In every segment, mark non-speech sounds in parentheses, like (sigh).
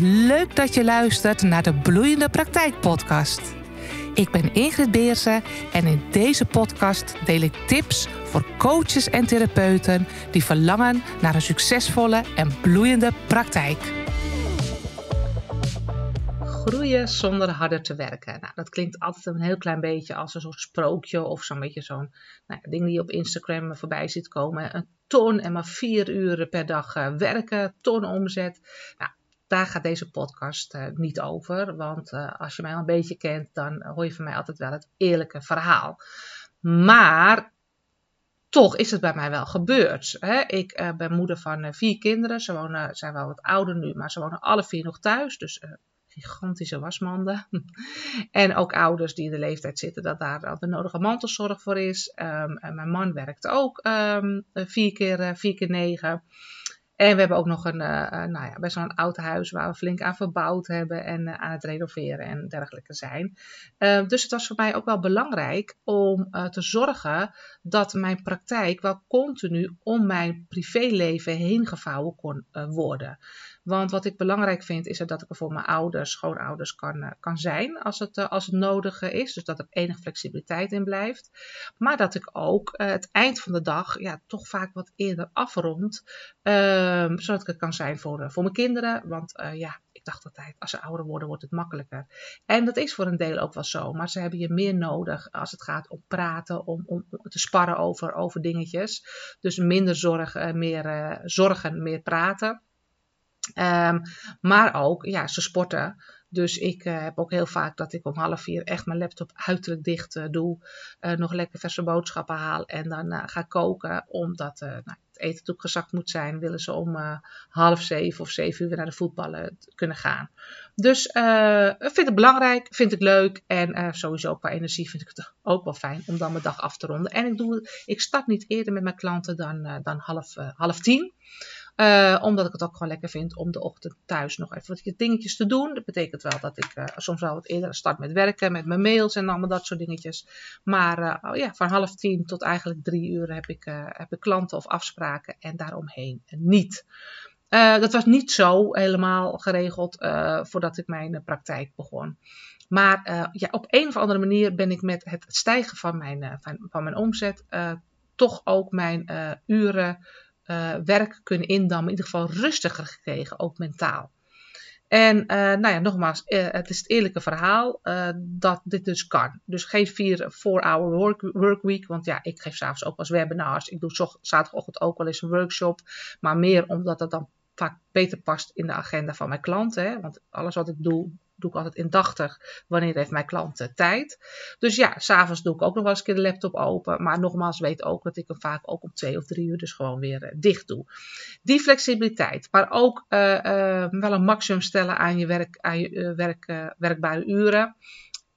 Leuk dat je luistert naar de Bloeiende Praktijk Podcast. Ik ben Ingrid Beersen en in deze podcast deel ik tips voor coaches en therapeuten die verlangen naar een succesvolle en bloeiende praktijk. Groeien zonder harder te werken. Nou, dat klinkt altijd een heel klein beetje als een soort sprookje of zo'n beetje zo'n nou, ding die je op Instagram voorbij ziet komen. Een ton en maar vier uur per dag eh, werken, ton omzet. Nou, daar gaat deze podcast uh, niet over. Want uh, als je mij al een beetje kent, dan hoor je van mij altijd wel het eerlijke verhaal. Maar toch is het bij mij wel gebeurd. Hè? Ik uh, ben moeder van vier kinderen. Ze wonen, zijn wel wat ouder nu, maar ze wonen alle vier nog thuis. Dus gigantische wasmanden. (laughs) en ook ouders die in de leeftijd zitten dat daar de nodige mantelzorg voor is. Um, mijn man werkt ook um, vier, keer, vier keer negen. En we hebben ook nog een, uh, nou ja, best wel een oud huis waar we flink aan verbouwd hebben en uh, aan het renoveren en dergelijke zijn. Uh, dus het was voor mij ook wel belangrijk om te zorgen dat mijn praktijk wel continu om mijn privéleven heen gevouwen kon worden. Want wat ik belangrijk vind, is dat ik er voor mijn ouders, schoonouders kan, kan zijn als het, als het nodig is. Dus dat er enige flexibiliteit in blijft. Maar dat ik ook het eind van de dag ja, toch vaak wat eerder afrond. Um, zodat ik er kan zijn voor, voor mijn kinderen. Want ja, ik dacht altijd, als ze ouder worden, wordt het makkelijker. En dat is voor een deel ook wel zo. Maar ze hebben je meer nodig als het gaat om praten, om, om te sparren over, over dingetjes. Dus minder zorg, meer zorgen, meer praten. Um, maar ook, ja, ze sporten. Dus ik uh, heb ook heel vaak dat ik om half vier echt mijn laptop uiterlijk dicht uh, doe. Uh, nog lekker verse boodschappen haal en dan ga koken. Omdat nou, het eten natuurlijk gezakt moet zijn. Willen ze om half zeven of zeven uur weer naar de voetballen kunnen gaan. Dus ik vind het belangrijk, vind ik leuk. En sowieso qua energie vind ik het (laughs) ook wel fijn om dan mijn dag af te ronden. En ik, doe, ik start niet eerder met mijn klanten dan, dan half, half tien. Uh, omdat ik het ook gewoon lekker vind om de ochtend thuis nog even wat dingetjes te doen. Dat betekent wel dat ik uh, soms wel wat eerder start met werken, met mijn mails en allemaal dat soort dingetjes. Maar uh, oh ja, van half tien tot eigenlijk drie uur heb ik, heb ik klanten of afspraken en daaromheen niet. dat was niet zo helemaal geregeld voordat ik mijn praktijk begon. Maar ja, op een of andere manier ben ik met het stijgen van mijn, van mijn omzet toch ook mijn uren uh, werk kunnen indammen, in ieder geval rustiger gekregen, ook mentaal. En uh, nou ja, nogmaals, uh, het is het eerlijke verhaal dat dit dus kan. Dus geen 4-hour work, week, want ja, ik geef s'avonds ook eens webinars. Ik doe zaterdagochtend ook wel eens een workshop, maar meer omdat het dan vaak beter past in de agenda van mijn klanten. Want alles wat ik doe, doe ik altijd indachtig wanneer heeft mijn klant tijd. Dus ja, s'avonds doe ik ook nog wel eens een keer de laptop open. Maar nogmaals, weet ook dat ik hem vaak ook om twee of drie uur dus gewoon weer uh, dicht doe. Die flexibiliteit, maar ook uh, wel een maximum stellen aan je, werk, aan je werk, werkbare uren.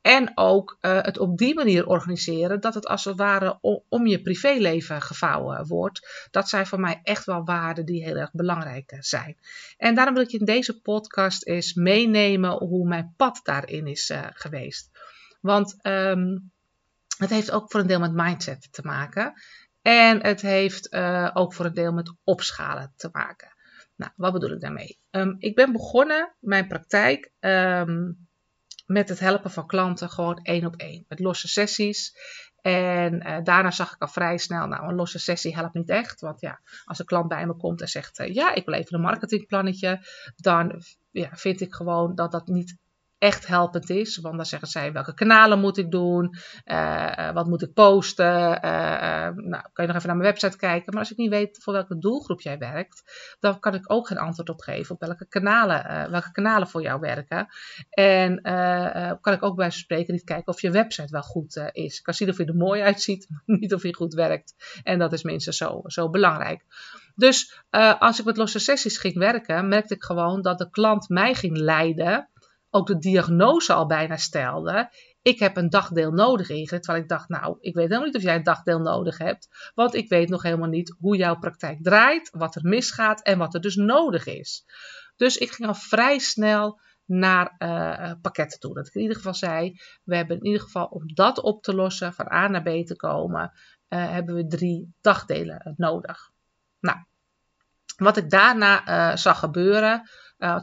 En ook uh, het op die manier organiseren dat het als het ware om, je privéleven gevouwen wordt. Dat zijn voor mij echt wel waarden die heel erg belangrijk zijn. En daarom wil ik je in deze podcast eens meenemen hoe mijn pad daarin is uh, geweest. Want um, het heeft ook voor een deel met mindset te maken. En het heeft ook voor een deel met opschalen te maken. Nou, wat bedoel ik daarmee? Um, ik ben begonnen, mijn praktijk. Um, met het helpen van klanten gewoon één op één. Met losse sessies. En uh, daarna zag ik al vrij snel, nou, een losse sessie helpt niet echt. Want ja, als een klant bij me komt en zegt, uh, ja, ik wil even een marketingplannetje, dan ja, vind ik gewoon dat dat niet echt helpend is. Want dan zeggen zij welke kanalen moet ik doen, uh, wat moet ik posten. Uh, nou, kan je nog even naar mijn website kijken. Maar als ik niet weet voor welke doelgroep jij werkt, dan kan ik ook geen antwoord op geven op welke kanalen, welke kanalen voor jou werken. En kan ik ook bij spreken niet kijken of je website wel goed is. Ik kan zien of je er mooi uitziet, (laughs) maar niet of je goed werkt. En dat is minstens zo, zo belangrijk. Dus als ik met losse sessies ging werken, merkte ik gewoon dat de klant mij ging leiden ook de diagnose al bijna stelde. Ik heb een dagdeel nodig, Ingrid. Terwijl ik dacht, nou, ik weet helemaal niet of jij een dagdeel nodig hebt. Want ik weet nog helemaal niet hoe jouw praktijk draait, wat er misgaat en wat er dus nodig is. Dus ik ging al vrij snel naar uh, pakketten toe. Dat ik in ieder geval zei, we hebben in ieder geval om dat op te lossen, van A naar B te komen, uh, hebben we drie dagdelen nodig. Nou, wat ik daarna uh, zag gebeuren,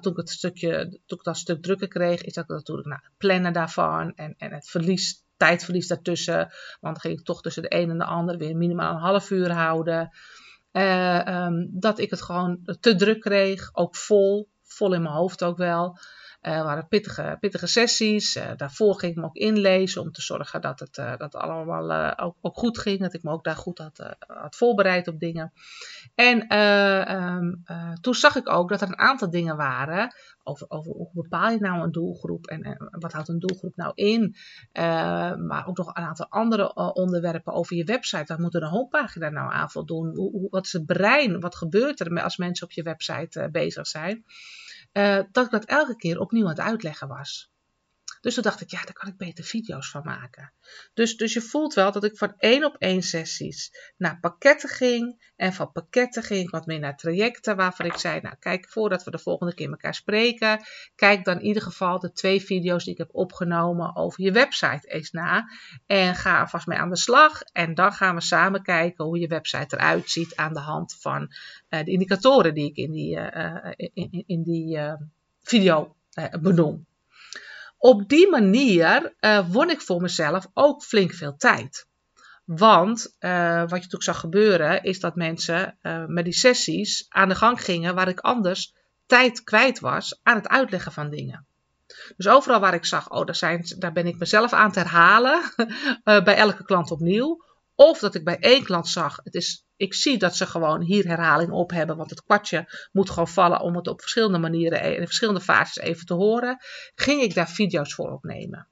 toen, ik stukje, ik dat stuk drukker kreeg, is dat natuurlijk nou, het plannen daarvan en, en het verlies, tijdverlies daartussen. Want dan ging ik toch tussen de een en de ander weer minimaal een half uur houden. Ehm, dat ik het gewoon te druk kreeg, ook vol, vol in mijn hoofd ook wel. Uh, waren pittige, pittige sessies. Uh, daarvoor ging ik me ook inlezen om te zorgen dat het, uh, dat allemaal ook, goed ging. Dat ik me ook daar goed had, had voorbereid op dingen. En um, toen zag ik ook dat er een aantal dingen waren. Over, over hoe bepaal je nou een doelgroep en, wat houdt een doelgroep nou in. maar ook nog een aantal andere onderwerpen over je website. Wat moet een homepagina nou aan voldoen? Hoe, hoe, wat is het brein? Wat gebeurt er als mensen op je website bezig zijn? Uh, dat ik dat elke keer opnieuw aan het uitleggen was. Dus toen dacht ik, ja, daar kan ik beter video's van maken. Dus, dus je voelt wel dat ik van één op één sessies naar pakketten ging. En van pakketten ging ik wat meer naar trajecten. Waarvan ik zei, nou kijk, voordat we de volgende keer elkaar spreken. Kijk dan in ieder geval de twee video's die ik heb opgenomen over je website eens na. En ga er vast mee aan de slag. En dan gaan we samen kijken hoe je website eruit ziet aan de hand van uh, de indicatoren die ik in die, uh, in, in, die video benoem. Op die manier uh, won ik voor mezelf ook flink veel tijd. Want uh, wat je natuurlijk zag gebeuren, is dat mensen uh, met die sessies aan de gang gingen waar ik anders tijd kwijt was aan het uitleggen van dingen. Dus overal waar ik zag, oh, daar, zijn, daar ben ik mezelf aan het herhalen, (laughs) bij elke klant opnieuw. Of dat ik bij één klant zag, het is, ik zie dat ze gewoon hier herhaling op hebben, want het kwartje moet gewoon vallen om het op verschillende manieren in verschillende fases even te horen. Ging ik daar video's voor opnemen.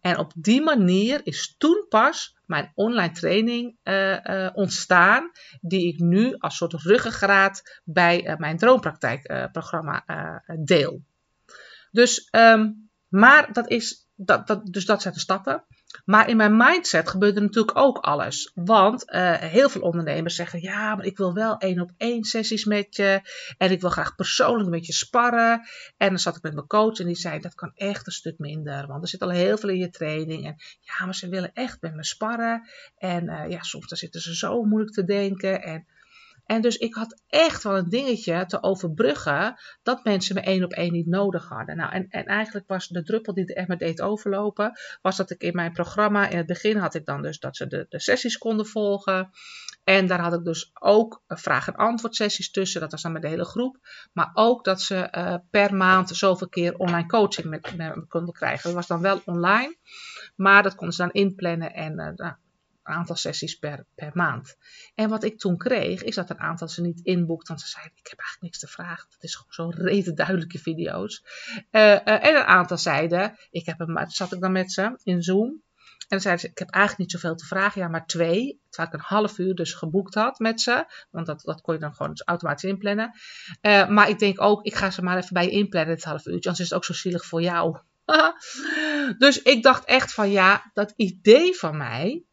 En op die manier is toen pas mijn online training uh, uh, ontstaan, die ik nu als soort ruggengraat bij uh, mijn droompraktijkprogramma deel. Dus, um, maar dat is, dat, dat, dus dat zijn de stappen. Maar in mijn mindset gebeurde natuurlijk ook alles. Want uh, heel veel ondernemers zeggen: ja, maar ik wil wel één op één sessies met je. En ik wil graag persoonlijk met je sparren. En dan zat ik met mijn coach en die zei: dat kan echt een stuk minder. Want er zit al heel veel in je training. En ja, maar ze willen echt met me sparren. En uh, ja, soms dan zitten ze zo moeilijk te denken. En en dus ik had echt wel een dingetje te overbruggen dat mensen me één op één niet nodig hadden. Nou, en, en eigenlijk was de druppel die het echt me deed overlopen, was dat ik in mijn programma, in het begin had ik dan dus dat ze de, de sessies konden volgen. En daar had ik dus ook vraag- en antwoord sessies tussen. Dat was dan met de hele groep. Maar ook dat ze uh, per maand zoveel keer online coaching met, met me konden krijgen. Dat was dan wel online. Maar dat konden ze dan inplannen. En uh, nou, aantal sessies per, per maand. En wat ik toen kreeg, is dat een aantal ze niet inboekt, want ze zeiden, ik heb eigenlijk niks te vragen. Het is gewoon zo (laughs) rete duidelijke video's. Uh, uh, en een aantal zeiden, ik heb hem, zat ik dan met ze in Zoom. En dan zeiden ze, ik heb eigenlijk niet zoveel te vragen, ja, maar twee. Terwijl ik een half uur dus geboekt had met ze. Want dat, dat kon je dan gewoon dus automatisch inplannen. Uh, maar ik denk ook, ik ga ze maar even bij je inplannen, het half uurtje. Anders is het ook zo zielig voor jou. (laughs) dus ik dacht echt van, ja, dat idee van mij,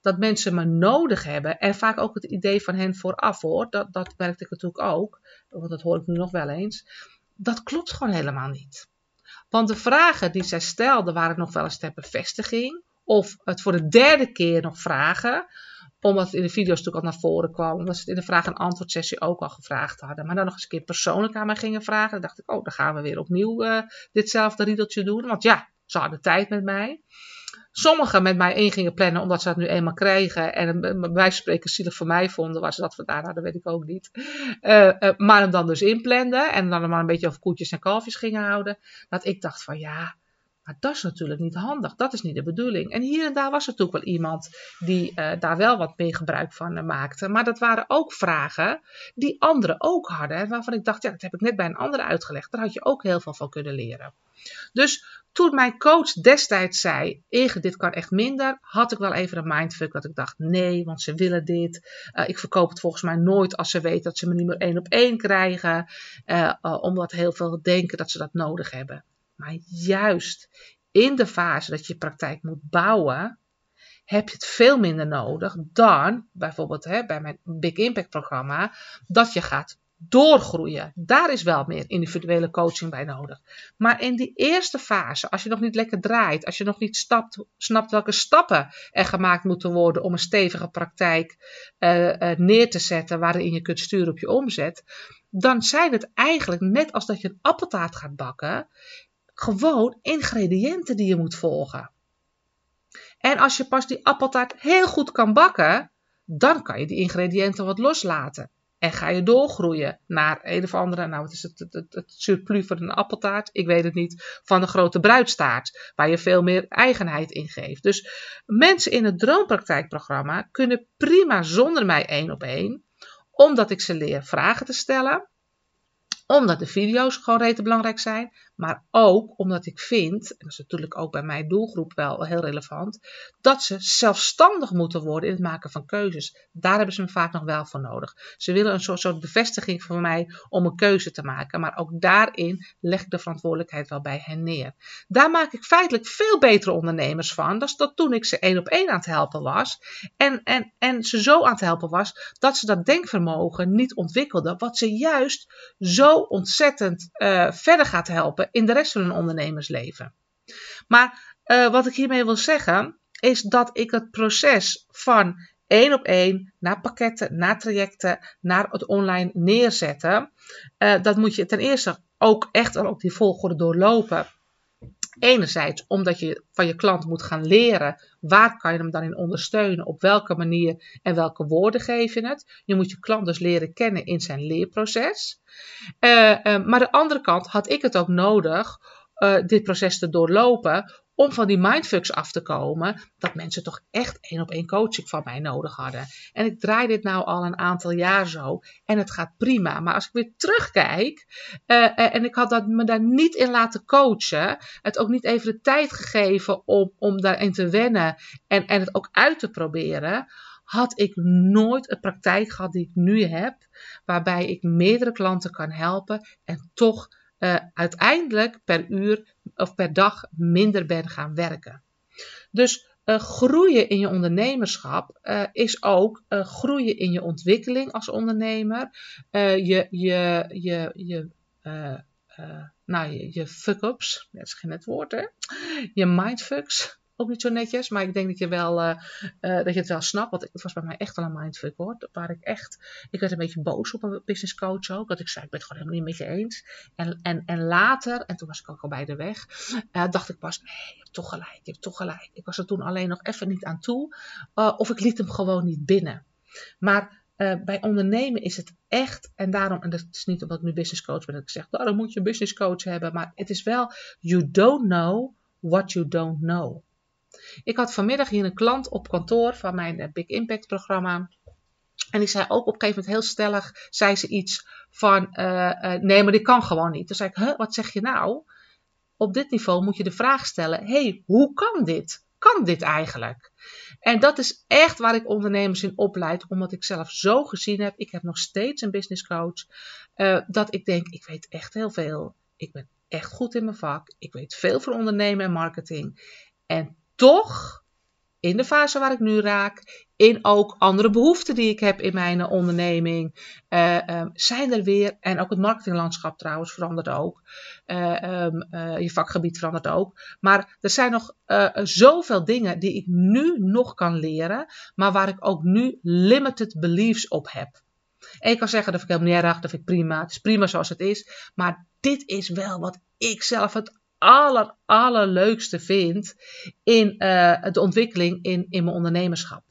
dat mensen me nodig hebben. En vaak ook het idee van hen vooraf hoor. Dat, dat werkte ik natuurlijk ook. Want dat hoor ik nu nog wel eens. Dat klopt gewoon helemaal niet. Want de vragen die zij stelden waren nog wel eens ter bevestiging. Of het voor de derde keer nog vragen. Omdat het in de video's natuurlijk al naar voren kwam. Omdat ze het in de vraag- en antwoord sessie ook al gevraagd hadden. Maar dan nog eens een keer persoonlijk aan mij gingen vragen. Dan dacht ik, oh, dan gaan we weer opnieuw uh, ditzelfde riedeltje doen. Want ja, ze hadden tijd met mij. Sommigen met mij in gingen plannen omdat ze dat nu eenmaal krijgen. En wijze van spreken zielig voor mij vonden. Ze dat vandaan hadden, weet ik ook niet. Uh, uh, maar hem dan dus inplanden. En dan maar een beetje over koetjes en kalfjes gingen houden. Dat ik dacht van ja, maar dat is natuurlijk niet handig. Dat is niet de bedoeling. En hier en daar was er natuurlijk wel iemand die daar wel wat meer gebruik van maakte. Maar dat waren ook vragen die anderen ook hadden. Waarvan ik dacht, ja, dat heb ik net bij een andere uitgelegd. Daar had je ook heel veel van kunnen leren. Dus toen mijn coach destijds zei: Ege, dit kan echt minder, had ik wel even een mindfuck dat ik dacht: nee, want ze willen dit. Uh, ik verkoop het volgens mij nooit als ze weten dat ze me niet meer één op één krijgen, uh, uh, omdat heel veel denken dat ze dat nodig hebben. Maar juist in de fase dat je praktijk moet bouwen, heb je het veel minder nodig dan bijvoorbeeld hè, bij mijn Big Impact programma, dat je gaat doorgroeien. Daar is wel meer individuele coaching bij nodig. Maar in die eerste fase, als je nog niet lekker draait, als je nog niet stapt, snapt welke stappen er gemaakt moeten worden om een stevige praktijk uh, uh, neer te zetten waarin je kunt sturen op je omzet, dan zijn het eigenlijk net als dat je een appeltaart gaat bakken, gewoon ingrediënten die je moet volgen. En als je pas die appeltaart heel goed kan bakken, dan kan je die ingrediënten wat loslaten. En ga je doorgroeien naar een of andere, nou wat is het, het, het, het surplus van een appeltaart, ik weet het niet, van een grote bruidstaart, waar je veel meer eigenheid in geeft. Dus mensen in het droompraktijkprogramma kunnen prima zonder mij één op één, omdat ik ze leer vragen te stellen, omdat de video's gewoon rete belangrijk zijn. Maar ook omdat ik vind, en dat is natuurlijk ook bij mijn doelgroep wel heel relevant, dat ze zelfstandig moeten worden in het maken van keuzes. Daar hebben ze me vaak nog wel voor nodig. Ze willen een soort, soort bevestiging van mij om een keuze te maken. Maar ook daarin leg ik de verantwoordelijkheid wel bij hen neer. Daar maak ik feitelijk veel betere ondernemers van. dan dat toen ik ze één op één aan het helpen was. En, en, en ze zo aan het helpen was dat ze dat denkvermogen niet ontwikkelden. Wat ze juist zo ontzettend uh, verder gaat helpen in de rest van hun ondernemersleven. Maar uh, wat ik hiermee wil zeggen, is dat ik het proces van één op één naar pakketten, naar trajecten, naar het online neerzetten, uh, dat moet je ten eerste ook echt al op die volgorde doorlopen. Enerzijds omdat je van je klant moet gaan leren waar kan je hem dan in ondersteunen, op welke manier en welke woorden geef je het. Je moet je klant dus leren kennen in zijn leerproces. Uh, uh, maar de andere kant had ik het ook nodig uh, dit proces te doorlopen om van die mindfucks af te komen, dat mensen toch echt één op één coaching van mij nodig hadden. En ik draai dit nou al een aantal jaar zo en het gaat prima. Maar als ik weer terugkijk uh, en ik had dat, me daar niet in laten coachen, het ook niet even de tijd gegeven om, om daarin te wennen en, en het ook uit te proberen, had ik nooit een praktijk gehad die ik nu heb, waarbij ik meerdere klanten kan helpen en toch uh, uiteindelijk per uur of per dag minder ben gaan werken. Dus uh, groeien in je ondernemerschap uh, is ook groeien in je ontwikkeling als ondernemer. je, je, je, je, nou, je, je fuck-ups, dat is geen net woord hè, je mindfucks ook niet zo netjes, maar ik denk dat je, wel, uh, uh, dat je het wel snapt. Want het was bij mij echt wel een mindfuck hoor. Waar ik echt, ik werd een beetje boos op een business coach ook. Dat ik zei, ik ben het gewoon helemaal niet met je eens. En, en, en later, en toen was ik ook al bij de weg, uh, dacht ik pas, nee, je hebt toch gelijk, je hebt toch gelijk. Ik was er toen alleen nog even niet aan toe. of ik liet hem gewoon niet binnen. Maar bij ondernemen is het echt, en daarom, en dat is niet omdat ik nu business coach ben, dat ik zeg, nou, dan moet je een business coach hebben, maar het is wel, you don't know what you don't know. Ik had vanmiddag hier een klant op kantoor van mijn eh, Big Impact programma. En die zei ook op een gegeven moment heel stellig, zei ze iets van, uh, uh, nee, maar dit kan gewoon niet. Toen zei ik, huh, wat zeg je nou? Op dit niveau moet je de vraag stellen, hey, hoe kan dit? Kan dit eigenlijk? En dat is echt waar ik ondernemers in opleid, omdat ik zelf zo gezien heb. Ik heb nog steeds een business coach, dat ik denk, ik weet echt heel veel. Ik ben echt goed in mijn vak. Ik weet veel van ondernemen en marketing. En toch, in de fase waar ik nu raak, in ook andere behoeften die ik heb in mijn onderneming, uh, um, zijn er weer, en ook het marketinglandschap trouwens verandert ook, uh, um, uh, je vakgebied verandert ook, maar er zijn nog zoveel dingen die ik nu nog kan leren, maar waar ik ook nu limited beliefs op heb. En ik kan zeggen, dat ik helemaal niet erg, dat vind ik prima, het is prima zoals het is, maar dit is wel wat ik zelf het aller, allerleukste vind in uh, de ontwikkeling in, in mijn ondernemerschap.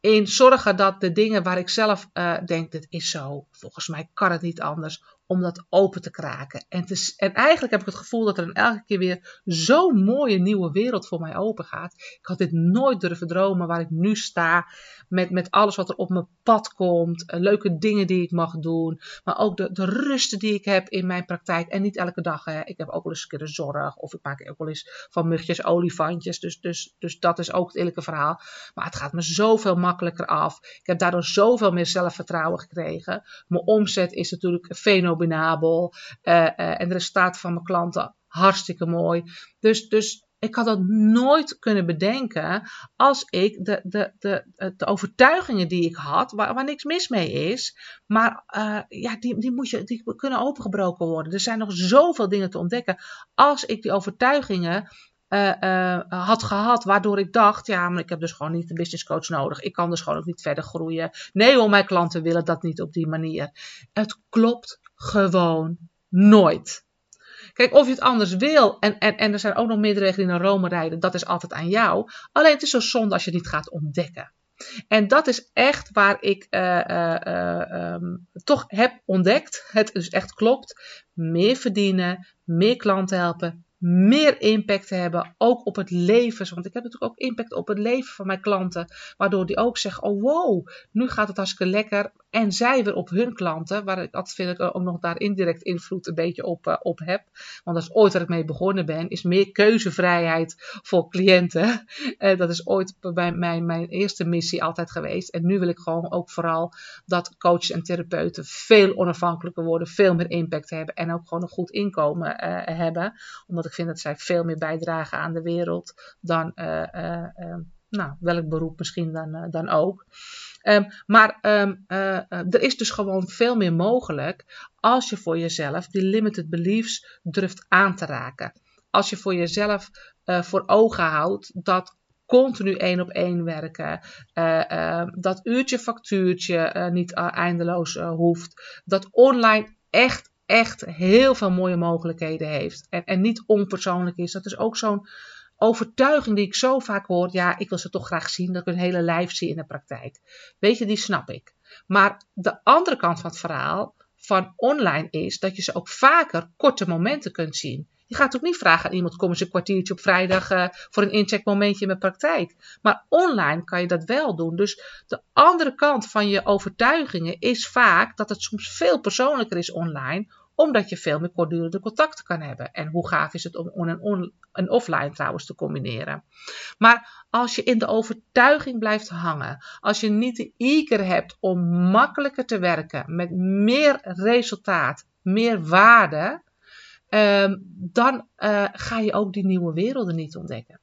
In zorgen dat de dingen waar ik zelf uh, denk, dit is zo, volgens mij kan het niet anders, om dat open te kraken. En, en eigenlijk heb ik het gevoel dat er dan elke keer weer zo'n mooie nieuwe wereld voor mij open gaat. Ik had dit nooit durven dromen waar ik nu sta. Met, met alles wat er op mijn pad komt. Eh, leuke dingen die ik mag doen. Maar ook de, de rusten die ik heb in mijn praktijk. En niet elke dag. Hè. Ik heb ook wel eens een keer de zorg. Of ik maak ook wel eens van mugjes olifantjes. Dus, dus, dus dat is ook het eerlijke verhaal. Maar het gaat me zoveel makkelijker af. Ik heb daardoor zoveel meer zelfvertrouwen gekregen. Mijn omzet is natuurlijk fenomenaal Uh, uh, en de resultaten van mijn klanten hartstikke mooi. Dus, dus Ik had dat nooit kunnen bedenken als ik de, de, de, de overtuigingen die ik had, waar, waar niks mis mee is, maar ja, die, die, moet je, die kunnen opengebroken worden. Er zijn nog zoveel dingen te ontdekken. Als ik die overtuigingen had gehad, waardoor ik dacht, ja, maar ik heb dus gewoon niet een business coach nodig. Ik kan dus gewoon ook niet verder groeien. Nee hoor, mijn klanten willen dat niet op die manier. Het klopt gewoon nooit. Kijk, of je het anders wil, en, en, en er zijn ook nog meerdere die naar Rome rijden, dat is altijd aan jou. Alleen het is zo zonde als je het niet gaat ontdekken. En dat is echt waar ik uh, uh, uh, um, toch heb ontdekt. Het dus echt klopt. Meer verdienen, meer klanten helpen, meer impact te hebben, ook op het leven. Want ik heb natuurlijk ook impact op het leven van mijn klanten, waardoor die ook zeggen: Oh wow, nu gaat het hartstikke lekker. En zij weer op hun klanten, waar ik altijd vind ik ook nog daar indirect invloed een beetje op, uh, op heb. Want dat is ooit waar ik mee begonnen ben, is meer keuzevrijheid voor cliënten. Uh, (laughs) dat is ooit bij mijn, mijn eerste missie altijd geweest. En nu wil ik gewoon ook vooral dat coaches en therapeuten veel onafhankelijker worden, veel meer impact hebben en ook gewoon een goed inkomen uh, hebben. Omdat ik vind dat zij veel meer bijdragen aan de wereld dan nou, welk beroep misschien dan, dan ook. Um, maar um, uh, er is dus gewoon veel meer mogelijk als je voor jezelf die limited beliefs durft aan te raken. Als je voor jezelf uh, voor ogen houdt dat continu één op één werken, uh, dat uurtje factuurtje niet eindeloos hoeft, dat online echt echt heel veel mooie mogelijkheden heeft en, en niet onpersoonlijk is. Dat is ook zo'n overtuiging die ik zo vaak hoor, ja, ik wil ze toch graag zien, dat ik hun hele lijf zie in de praktijk. Weet je, die snap ik. Maar de andere kant van het verhaal van online is dat je ze ook vaker korte momenten kunt zien. Je gaat ook niet vragen aan iemand, kom eens een kwartiertje op vrijdag uh, voor een incheckmomentje in mijn praktijk. Maar online kan je dat wel doen. Dus de andere kant van je overtuigingen is vaak dat het soms veel persoonlijker is online omdat je veel meer kortdurende contacten kan hebben. En hoe gaaf is het om on en, offline trouwens te combineren. Maar als je in de overtuiging blijft hangen, als je niet de eager hebt om makkelijker te werken, met meer resultaat, meer waarde, um, dan uh, ga je ook die nieuwe werelden niet ontdekken.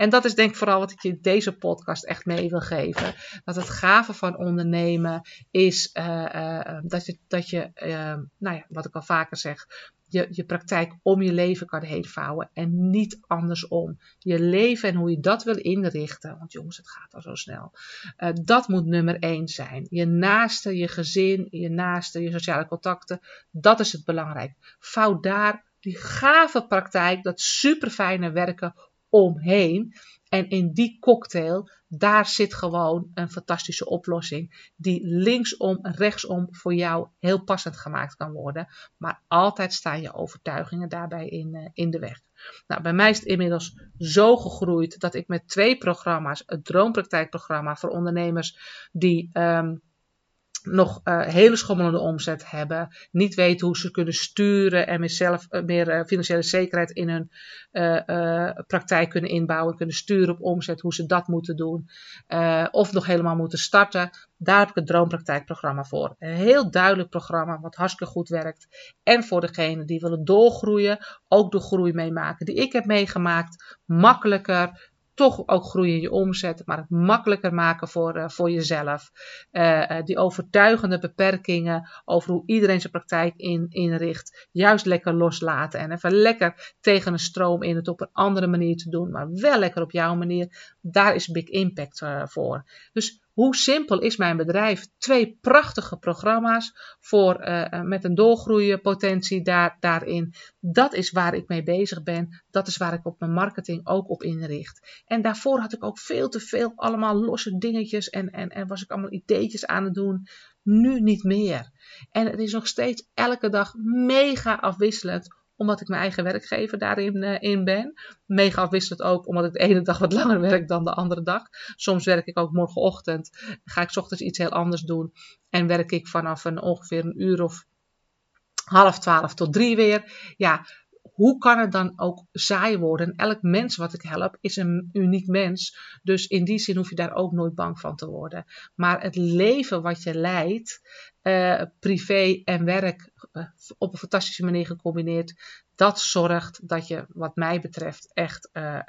En dat is denk ik vooral wat ik je deze podcast echt mee wil geven. Dat het gave van ondernemen is uh, uh, dat je, dat je nou ja, wat ik al vaker zeg, je, je praktijk om je leven kan heen vouwen en niet andersom. Je leven en hoe je dat wil inrichten, want jongens, het gaat al zo snel. Dat moet nummer één zijn. Je naaste, je gezin, je naaste, je sociale contacten, dat is het belangrijk. Vouw daar die gave praktijk, dat super fijne werken omheen. En in die cocktail, daar zit gewoon een fantastische oplossing. Die linksom rechtsom voor jou heel passend gemaakt kan worden. Maar altijd staan je overtuigingen daarbij in, uh, in de weg. Nou, bij mij is het inmiddels zo gegroeid dat ik met twee programma's, het Droompraktijkprogramma voor ondernemers die. Um, nog uh, hele schommelende omzet hebben, niet weten hoe ze kunnen sturen en meer, zelf, uh, meer uh, financiële zekerheid in hun praktijk kunnen inbouwen, kunnen sturen op omzet, hoe ze dat moeten doen, of nog helemaal moeten starten. Daar heb ik het Droompraktijkprogramma voor. Een heel duidelijk programma wat hartstikke goed werkt. En voor degenen die willen doorgroeien, ook de groei meemaken die ik heb meegemaakt, makkelijker, toch ook groeien je omzet, maar het makkelijker maken voor, uh, voor jezelf. Uh, uh, die overtuigende beperkingen over hoe iedereen zijn praktijk in, inricht, juist lekker loslaten en even lekker tegen een stroom in het op een andere manier te doen, maar wel lekker op jouw manier. Daar is Big Impact voor. Dus hoe simpel is mijn bedrijf? Twee prachtige programma's voor, uh, met een doorgroeienpotentie daar, daarin. Dat is waar ik mee bezig ben. Dat is waar ik op mijn marketing ook op inricht. En daarvoor had ik ook veel te veel allemaal losse dingetjes en, en, en was ik allemaal ideetjes aan het doen. Nu niet meer. En het is nog steeds elke dag mega afwisselend omdat ik mijn eigen werkgever daarin uh, in ben. Mega afwisselend ook, omdat ik de ene dag wat langer werk dan de andere dag. Soms werk ik ook morgenochtend, ga ik ochtends iets heel anders doen. En werk ik vanaf een ongeveer een uur of half twaalf tot drie weer. Ja, hoe kan het dan ook saai worden? Elk mens wat ik help is een uniek mens. Dus in die zin hoef je daar ook nooit bang van te worden. Maar het leven wat je leidt, uh, privé en werk, uh, op een fantastische manier gecombineerd, dat zorgt dat je, wat mij betreft, echt, uh,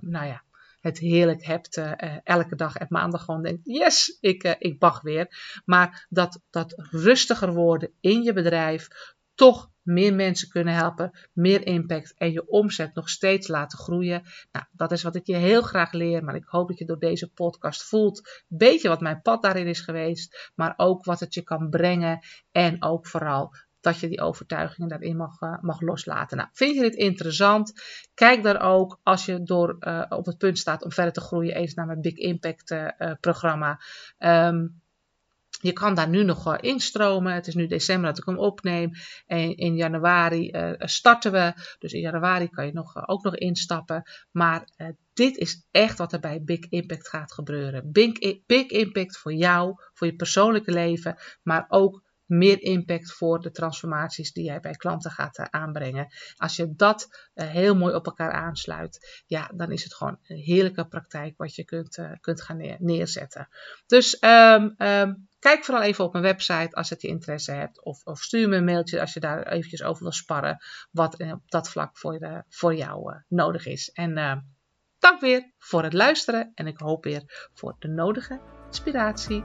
nou ja, het heerlijk hebt elke dag en maandag gewoon denkt, yes, ik, ik bag weer. Maar dat, dat rustiger worden in je bedrijf, toch meer mensen kunnen helpen, meer impact en je omzet nog steeds laten groeien. Nou, dat is wat ik je heel graag leer, maar ik hoop dat je door deze podcast voelt, beetje wat mijn pad daarin is geweest, maar ook wat het je kan brengen en ook vooral dat je die overtuigingen daarin mag, uh, mag loslaten. Nou, vind je dit interessant? Kijk daar ook als je door, uh, op het punt staat om verder te groeien, eens naar mijn Big Impact uh, programma. Um, je kan daar nu nog instromen. Het is nu december dat ik hem opneem. En in januari uh, starten we. Dus in januari kan je nog, uh, ook nog instappen. Maar uh, dit is echt wat er bij Big Impact gaat gebeuren. Big, big Impact voor jou, voor je persoonlijke leven. Maar ook meer impact voor de transformaties die jij bij klanten gaat aanbrengen. Als je dat heel mooi op elkaar aansluit, ja, dan is het gewoon een heerlijke praktijk wat je kunt, kunt gaan neer, neerzetten. Dus um, um, Kijk vooral even op mijn website als het je interesse hebt. Of, of stuur me een mailtje als je daar eventjes over wil sparren. Wat op dat vlak voor, voor jou nodig is. En uh, dank weer voor het luisteren. En ik hoop weer voor de nodige inspiratie.